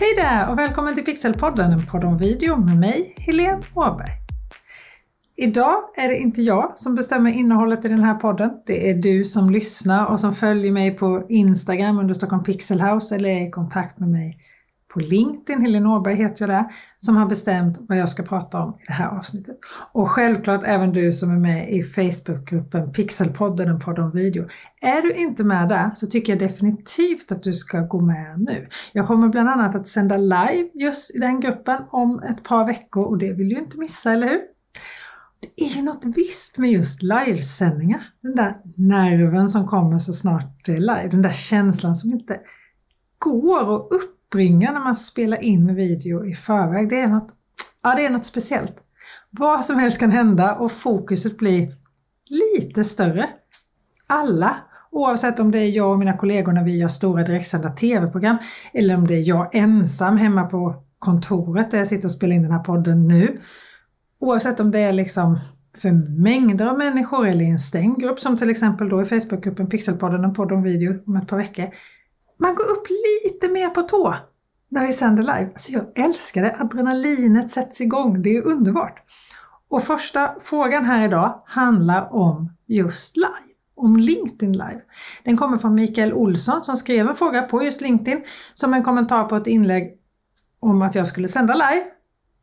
Hej där och välkommen till Pixelpodden, en podd om video med mig, Helene Åberg. Idag är det inte jag som bestämmer innehållet i den här podden. Det är du som lyssnar och som följer mig på Instagram under Stockholm Pixelhouse eller är i kontakt med mig på LinkedIn, Helene Åberg heter jag där, som har bestämt vad jag ska prata om i det här avsnittet. Och självklart även du som är med i Facebookgruppen Pixelpodden, en podd om video. Är du inte med där så tycker jag definitivt att du ska gå med nu. Jag kommer bland annat att sända live just i den gruppen om ett par veckor och det vill du inte missa, eller hur? Det är ju något visst med just livesändningar. Den där nerven som kommer så snart det är live, den där känslan som inte går att upp uppbringa när man spelar in video i förväg. Det är något, ja, det är något speciellt. Vad som helst kan hända och fokuset blir lite större. Alla, oavsett om det är jag och mina kollegor när vi gör stora direktsända TV-program eller om det är jag ensam hemma på kontoret där jag sitter och spelar in den här podden nu. Oavsett om det är liksom för mängder av människor eller i en stängd grupp som till exempel då i Facebookgruppen Pixelpodden, en podd om video om ett par veckor man går upp lite mer på tå när vi sänder live. Alltså jag älskar det, adrenalinet sätts igång, det är underbart. Och första frågan här idag handlar om just live, om LinkedIn live. Den kommer från Mikael Olsson som skrev en fråga på just LinkedIn som en kommentar på ett inlägg om att jag skulle sända live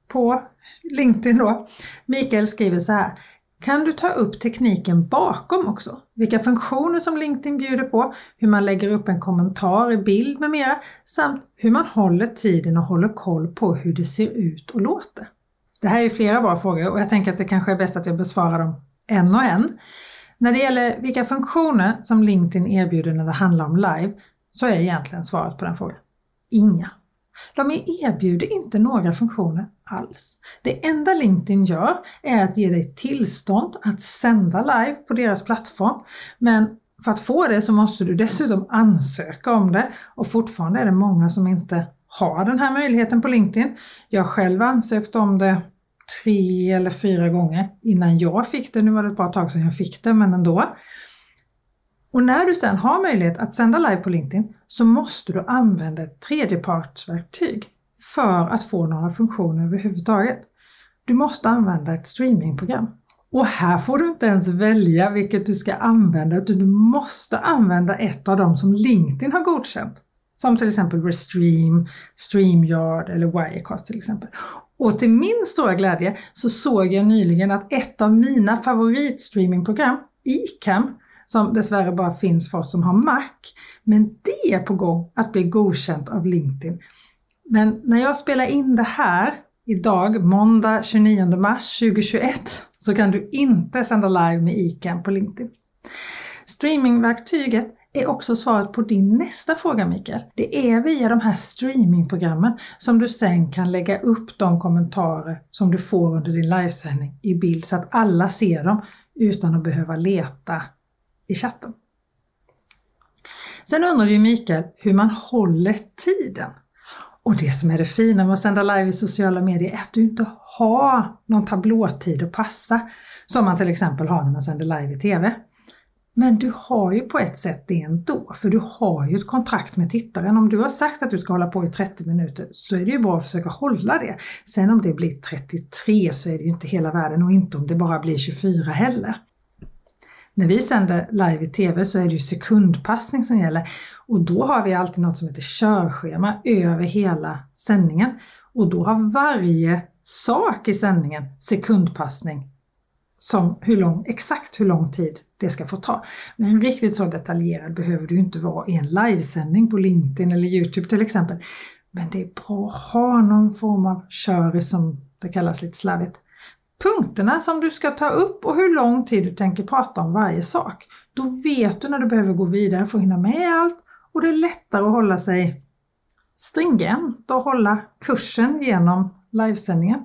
på LinkedIn då. Mikael skriver så här kan du ta upp tekniken bakom också. Vilka funktioner som LinkedIn bjuder på, hur man lägger upp en kommentar i bild med mera samt hur man håller tiden och håller koll på hur det ser ut och låter. Det här är flera bra frågor och jag tänker att det kanske är bäst att jag besvarar dem en och en. När det gäller vilka funktioner som LinkedIn erbjuder när det handlar om live så är egentligen svaret på den frågan inga. De erbjuder inte några funktioner alls. Det enda LinkedIn gör är att ge dig tillstånd att sända live på deras plattform. Men för att få det så måste du dessutom ansöka om det och fortfarande är det många som inte har den här möjligheten på LinkedIn. Jag själv ansökte om det tre eller fyra gånger innan jag fick det. Nu var det ett par tag sedan jag fick det, men ändå. Och när du sedan har möjlighet att sända live på LinkedIn så måste du använda ett tredjepartsverktyg för att få några funktioner överhuvudtaget. Du måste använda ett streamingprogram. Och här får du inte ens välja vilket du ska använda utan du måste använda ett av dem som LinkedIn har godkänt. Som till exempel Restream, StreamYard eller Wirecast till exempel. Och till min stora glädje så såg jag nyligen att ett av mina favoritstreamingprogram, Icam, som dessvärre bara finns för oss som har Mac. Men det är på gång att bli godkänt av LinkedIn. Men när jag spelar in det här idag, måndag 29 mars 2021, så kan du inte sända live med ICAN på LinkedIn. Streamingverktyget är också svaret på din nästa fråga Mikael. Det är via de här streamingprogrammen som du sen kan lägga upp de kommentarer som du får under din livesändning i bild så att alla ser dem utan att behöva leta i chatten. Sen undrar ju Mikael hur man håller tiden. Och det som är det fina med att sända live i sociala medier är att du inte har någon tablåtid att passa som man till exempel har när man sänder live i TV. Men du har ju på ett sätt det ändå, för du har ju ett kontrakt med tittaren. Om du har sagt att du ska hålla på i 30 minuter så är det ju bra att försöka hålla det. Sen om det blir 33 så är det ju inte hela världen och inte om det bara blir 24 heller. När vi sänder live i TV så är det ju sekundpassning som gäller och då har vi alltid något som heter körschema över hela sändningen och då har varje sak i sändningen sekundpassning som hur lång, exakt hur lång tid det ska få ta. Men riktigt så detaljerad behöver du inte vara i en livesändning på LinkedIn eller Youtube till exempel. Men det är bra att ha någon form av köre som det kallas lite slarvigt punkterna som du ska ta upp och hur lång tid du tänker prata om varje sak. Då vet du när du behöver gå vidare för att hinna med allt och det är lättare att hålla sig stringent och hålla kursen genom livesändningen.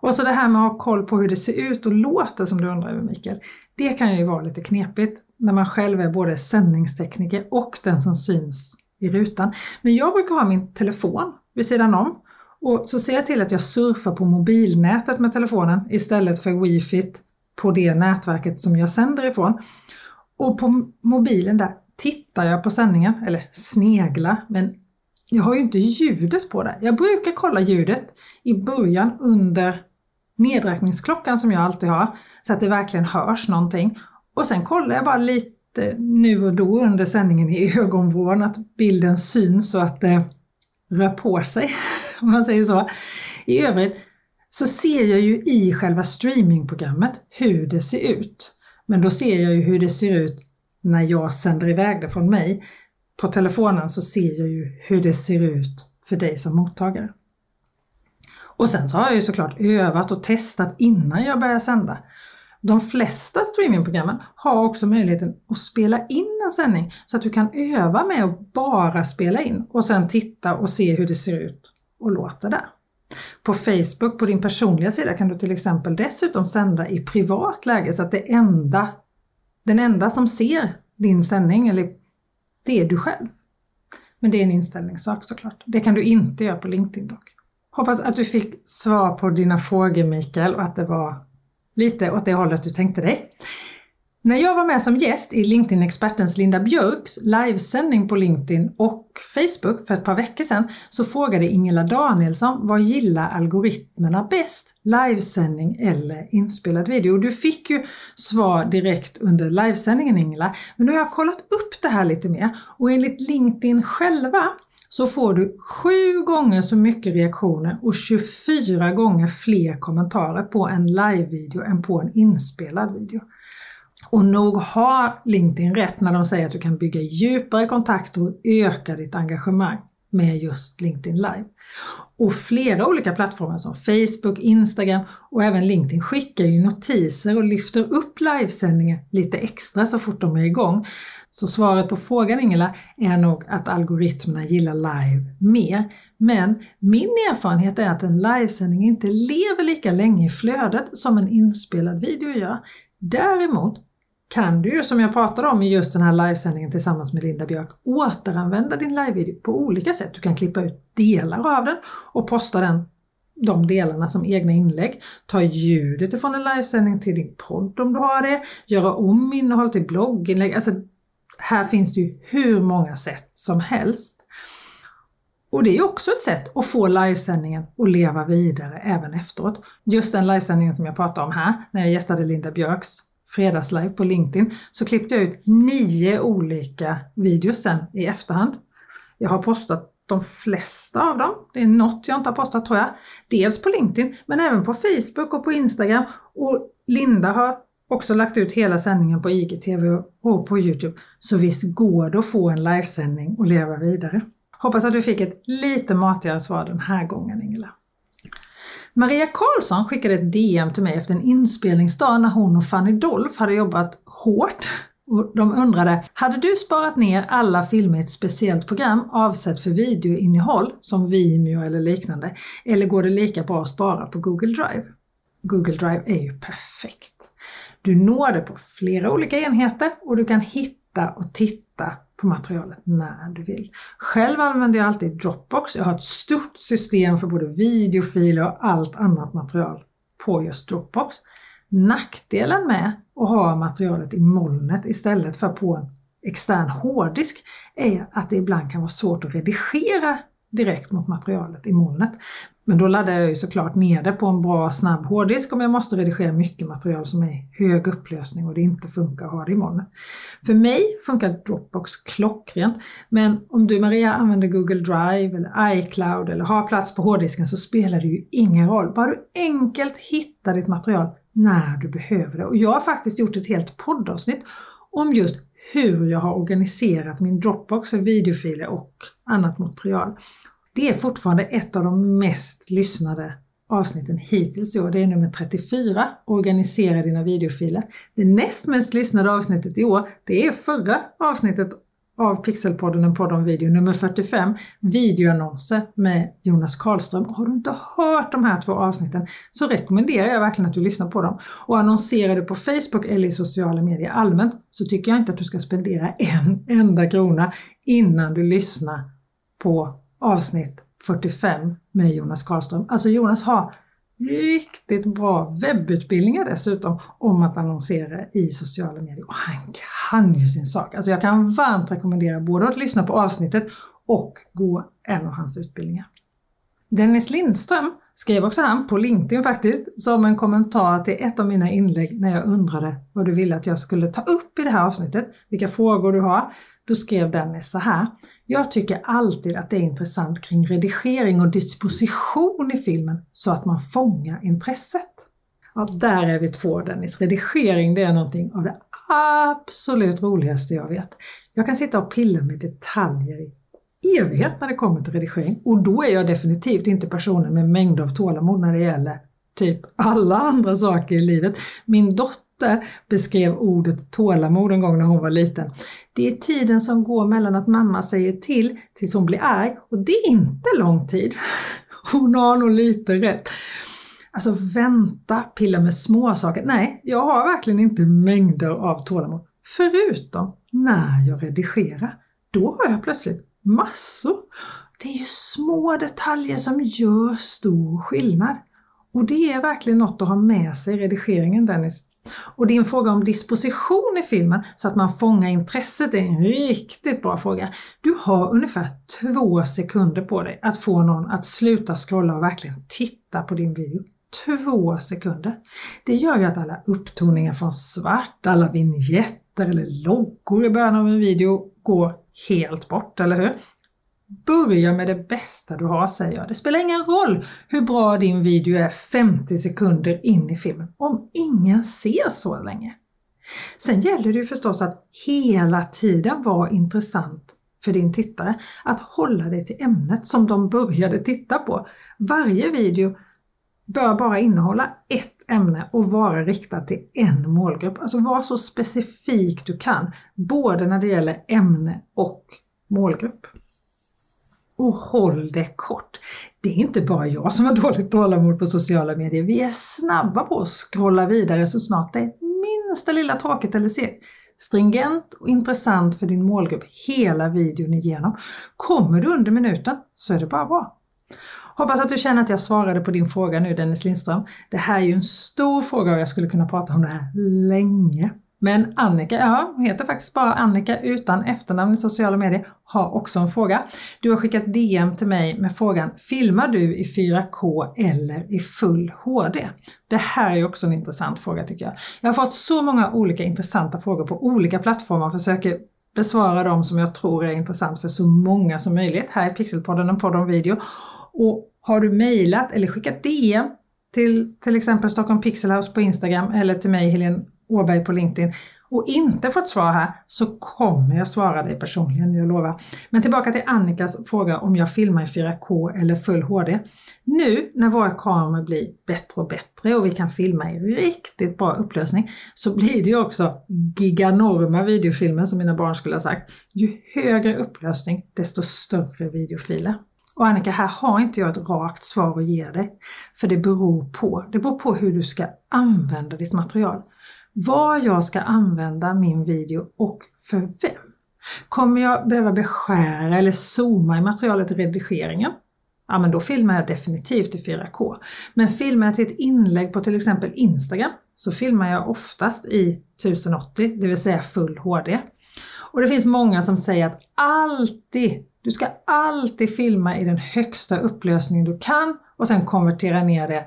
Och så det här med att ha koll på hur det ser ut och låter som du undrar över Mikael. Det kan ju vara lite knepigt när man själv är både sändningstekniker och den som syns i rutan. Men jag brukar ha min telefon vid sidan om och så ser jag till att jag surfar på mobilnätet med telefonen istället för wifi på det nätverket som jag sänder ifrån. Och på mobilen där tittar jag på sändningen, eller snegla, men jag har ju inte ljudet på det. Jag brukar kolla ljudet i början under nedräkningsklockan som jag alltid har så att det verkligen hörs någonting. Och sen kollar jag bara lite nu och då under sändningen i ögonvrån att bilden syns och att det rör på sig, om man säger så. I övrigt så ser jag ju i själva streamingprogrammet hur det ser ut. Men då ser jag ju hur det ser ut när jag sänder iväg det från mig. På telefonen så ser jag ju hur det ser ut för dig som mottagare. Och sen så har jag ju såklart övat och testat innan jag börjar sända. De flesta streamingprogrammen har också möjligheten att spela in en sändning så att du kan öva med att bara spela in och sen titta och se hur det ser ut och låter där. På Facebook, på din personliga sida, kan du till exempel dessutom sända i privat läge så att det enda, den enda som ser din sändning, eller det är du själv. Men det är en inställningssak såklart. Det kan du inte göra på LinkedIn dock. Hoppas att du fick svar på dina frågor Mikael och att det var lite åt det hållet du tänkte dig. När jag var med som gäst i LinkedIn-expertens Linda Björks livesändning på LinkedIn och Facebook för ett par veckor sedan så frågade Ingela Danielsson vad gillar algoritmerna bäst? Livesändning eller inspelad video? Du fick ju svar direkt under livesändningen Ingela, men nu har jag kollat upp det här lite mer och enligt LinkedIn själva så får du sju gånger så mycket reaktioner och 24 gånger fler kommentarer på en live-video än på en inspelad video. Och nog har LinkedIn rätt när de säger att du kan bygga djupare kontakter och öka ditt engagemang med just LinkedIn Live. Och flera olika plattformar som Facebook, Instagram och även LinkedIn skickar ju notiser och lyfter upp livesändningar lite extra så fort de är igång. Så svaret på frågan Ingela är nog att algoritmerna gillar live mer. Men min erfarenhet är att en livesändning inte lever lika länge i flödet som en inspelad video gör. Däremot kan du ju som jag pratade om i just den här livesändningen tillsammans med Linda Björk återanvända din livevideo på olika sätt. Du kan klippa ut delar av den och posta den, de delarna som egna inlägg. Ta ljudet ifrån en livesändning till din podd om du har det. Göra om innehåll till blogginlägg. Alltså, här finns det ju hur många sätt som helst. Och det är också ett sätt att få livesändningen att leva vidare även efteråt. Just den livesändningen som jag pratade om här, när jag gästade Linda Björks fredagslive på LinkedIn så klippte jag ut nio olika videos sen i efterhand. Jag har postat de flesta av dem. Det är något jag inte har postat tror jag. Dels på LinkedIn men även på Facebook och på Instagram. Och Linda har också lagt ut hela sändningen på IGTV och på Youtube. Så visst går det att få en livesändning och leva vidare. Hoppas att du fick ett lite matigare svar den här gången Ingela. Maria Karlsson skickade ett DM till mig efter en inspelningsdag när hon och Fanny Dolph hade jobbat hårt. Och de undrade, hade du sparat ner alla filmer i ett speciellt program avsett för videoinnehåll som Vimeo eller liknande? Eller går det lika bra att spara på Google Drive? Google Drive är ju perfekt. Du når det på flera olika enheter och du kan hitta och titta på materialet när du vill. Själv använder jag alltid Dropbox. Jag har ett stort system för både videofiler och allt annat material på just Dropbox. Nackdelen med att ha materialet i molnet istället för på en extern hårddisk är att det ibland kan vara svårt att redigera direkt mot materialet i molnet. Men då laddar jag ju såklart ner det på en bra snabb hårddisk om jag måste redigera mycket material som är hög upplösning och det inte funkar att ha det i molnet. För mig funkar Dropbox klockrent men om du Maria använder Google Drive eller iCloud eller har plats på hårddisken så spelar det ju ingen roll. Bara du enkelt hittar ditt material när du behöver det. Och jag har faktiskt gjort ett helt poddavsnitt om just hur jag har organiserat min Dropbox för videofiler och annat material. Det är fortfarande ett av de mest lyssnade avsnitten hittills i år. Det är nummer 34, Organisera dina videofiler. Det näst mest lyssnade avsnittet i år, det är förra avsnittet av Pixelpodden, en podd om video, nummer 45, videoannonser med Jonas Karlström. Har du inte hört de här två avsnitten så rekommenderar jag verkligen att du lyssnar på dem. Och annonserar du på Facebook eller i sociala medier allmänt så tycker jag inte att du ska spendera en enda krona innan du lyssnar på avsnitt 45 med Jonas Karlström. Alltså Jonas har riktigt bra webbutbildningar dessutom om att annonsera i sociala medier och han kan ju sin sak. Alltså jag kan varmt rekommendera både att lyssna på avsnittet och gå en av hans utbildningar. Dennis Lindström skrev också han på LinkedIn faktiskt som en kommentar till ett av mina inlägg när jag undrade vad du ville att jag skulle ta upp i det här avsnittet, vilka frågor du har. Då skrev Dennis så här. Jag tycker alltid att det är intressant kring redigering och disposition i filmen så att man fångar intresset. Ja, där är vi två Dennis. Redigering det är någonting av det absolut roligaste jag vet. Jag kan sitta och pilla med detaljer i evighet när det kommer till redigering och då är jag definitivt inte personen med mängder av tålamod när det gäller typ alla andra saker i livet. Min dotter beskrev ordet tålamod en gång när hon var liten. Det är tiden som går mellan att mamma säger till tills hon blir arg och det är inte lång tid. Hon har nog lite rätt. Alltså vänta, pilla med små saker. Nej, jag har verkligen inte mängder av tålamod. Förutom när jag redigerar. Då har jag plötsligt massor. Det är ju små detaljer som gör stor skillnad. Och det är verkligen något att ha med sig i redigeringen Dennis. Och din fråga om disposition i filmen så att man fångar intresset är en riktigt bra fråga. Du har ungefär två sekunder på dig att få någon att sluta scrolla och verkligen titta på din video. Två sekunder! Det gör ju att alla upptoningar från svart, alla vignetter eller loggor i början av en video går helt bort, eller hur? Börja med det bästa du har, säger jag. Det spelar ingen roll hur bra din video är 50 sekunder in i filmen, om ingen ser så länge. Sen gäller det ju förstås att hela tiden vara intressant för din tittare, att hålla dig till ämnet som de började titta på. Varje video bör bara innehålla ett ämne och vara riktad till en målgrupp. Alltså var så specifik du kan, både när det gäller ämne och målgrupp. Och håll det kort. Det är inte bara jag som har dåligt tålamod på sociala medier. Vi är snabba på att scrolla vidare så snart det är minsta lilla tråkigt eller segt. Stringent och intressant för din målgrupp hela videon igenom. Kommer du under minuten så är det bara bra. Hoppas att du känner att jag svarade på din fråga nu Dennis Lindström. Det här är ju en stor fråga och jag skulle kunna prata om det här länge. Men Annika, ja, hon heter faktiskt bara Annika utan efternamn i sociala medier, har också en fråga. Du har skickat DM till mig med frågan Filmar du i 4K eller i full HD? Det här är också en intressant fråga tycker jag. Jag har fått så många olika intressanta frågor på olika plattformar och försöker besvara dem som jag tror är intressant för så många som möjligt. Här är Pixelpodden, en podd om video. Och har du mejlat eller skickat DM till till exempel Stockholm Pixelhouse på Instagram eller till mig Helene Åberg på LinkedIn och inte fått svar här så kommer jag svara dig personligen, jag lovar. Men tillbaka till Annikas fråga om jag filmar i 4K eller full HD. Nu när våra kameror blir bättre och bättre och vi kan filma i riktigt bra upplösning så blir det ju också giganorma videofilmer som mina barn skulle ha sagt. Ju högre upplösning desto större videofiler. Och Annika, här har inte jag ett rakt svar att ge dig. För det beror på. Det beror på hur du ska använda ditt material. Vad jag ska använda min video och för vem. Kommer jag behöva beskära eller zooma i materialet i redigeringen? Ja, men då filmar jag definitivt i 4K. Men filmar jag till ett inlägg på till exempel Instagram så filmar jag oftast i 1080, det vill säga full HD. Och det finns många som säger att alltid du ska alltid filma i den högsta upplösning du kan och sen konvertera ner det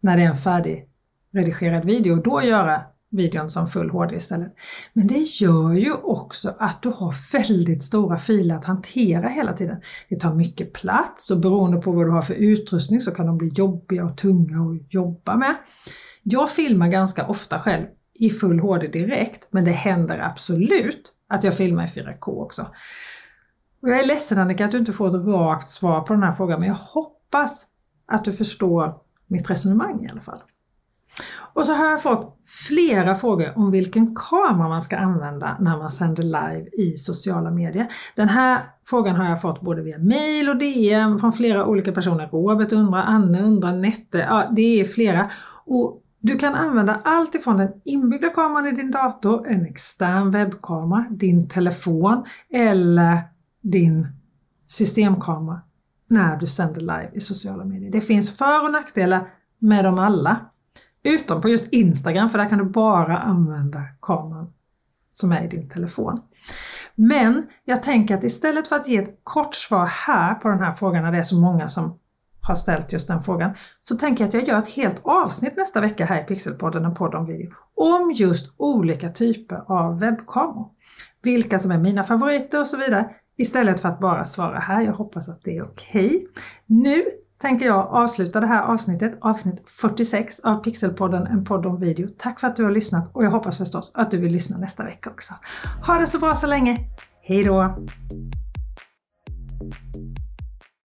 när det är en färdigredigerad video och då göra videon som full HD istället. Men det gör ju också att du har väldigt stora filer att hantera hela tiden. Det tar mycket plats och beroende på vad du har för utrustning så kan de bli jobbiga och tunga att jobba med. Jag filmar ganska ofta själv i full HD direkt men det händer absolut att jag filmar i 4K också. Och jag är ledsen Annika att du inte får ett rakt svar på den här frågan men jag hoppas att du förstår mitt resonemang i alla fall. Och så har jag fått flera frågor om vilken kamera man ska använda när man sänder live i sociala medier. Den här frågan har jag fått både via mail och DM från flera olika personer. Robert undrar, Anne undrar, Nette, ja det är flera. Och du kan använda allt ifrån den inbyggda kameran i din dator, en extern webbkamera, din telefon eller din systemkamera när du sänder live i sociala medier. Det finns för och nackdelar med dem alla. Utom på just Instagram för där kan du bara använda kameran som är i din telefon. Men jag tänker att istället för att ge ett kort svar här på den här frågan när det är så många som har ställt just den frågan, så tänker jag att jag gör ett helt avsnitt nästa vecka här i Pixelpodden, en podd om video, om just olika typer av webbkameror. Vilka som är mina favoriter och så vidare, istället för att bara svara här. Jag hoppas att det är okej. Okay. Nu tänker jag avsluta det här avsnittet, avsnitt 46 av Pixelpodden, en podd om video. Tack för att du har lyssnat och jag hoppas förstås att du vill lyssna nästa vecka också. Ha det så bra så länge! Hej då!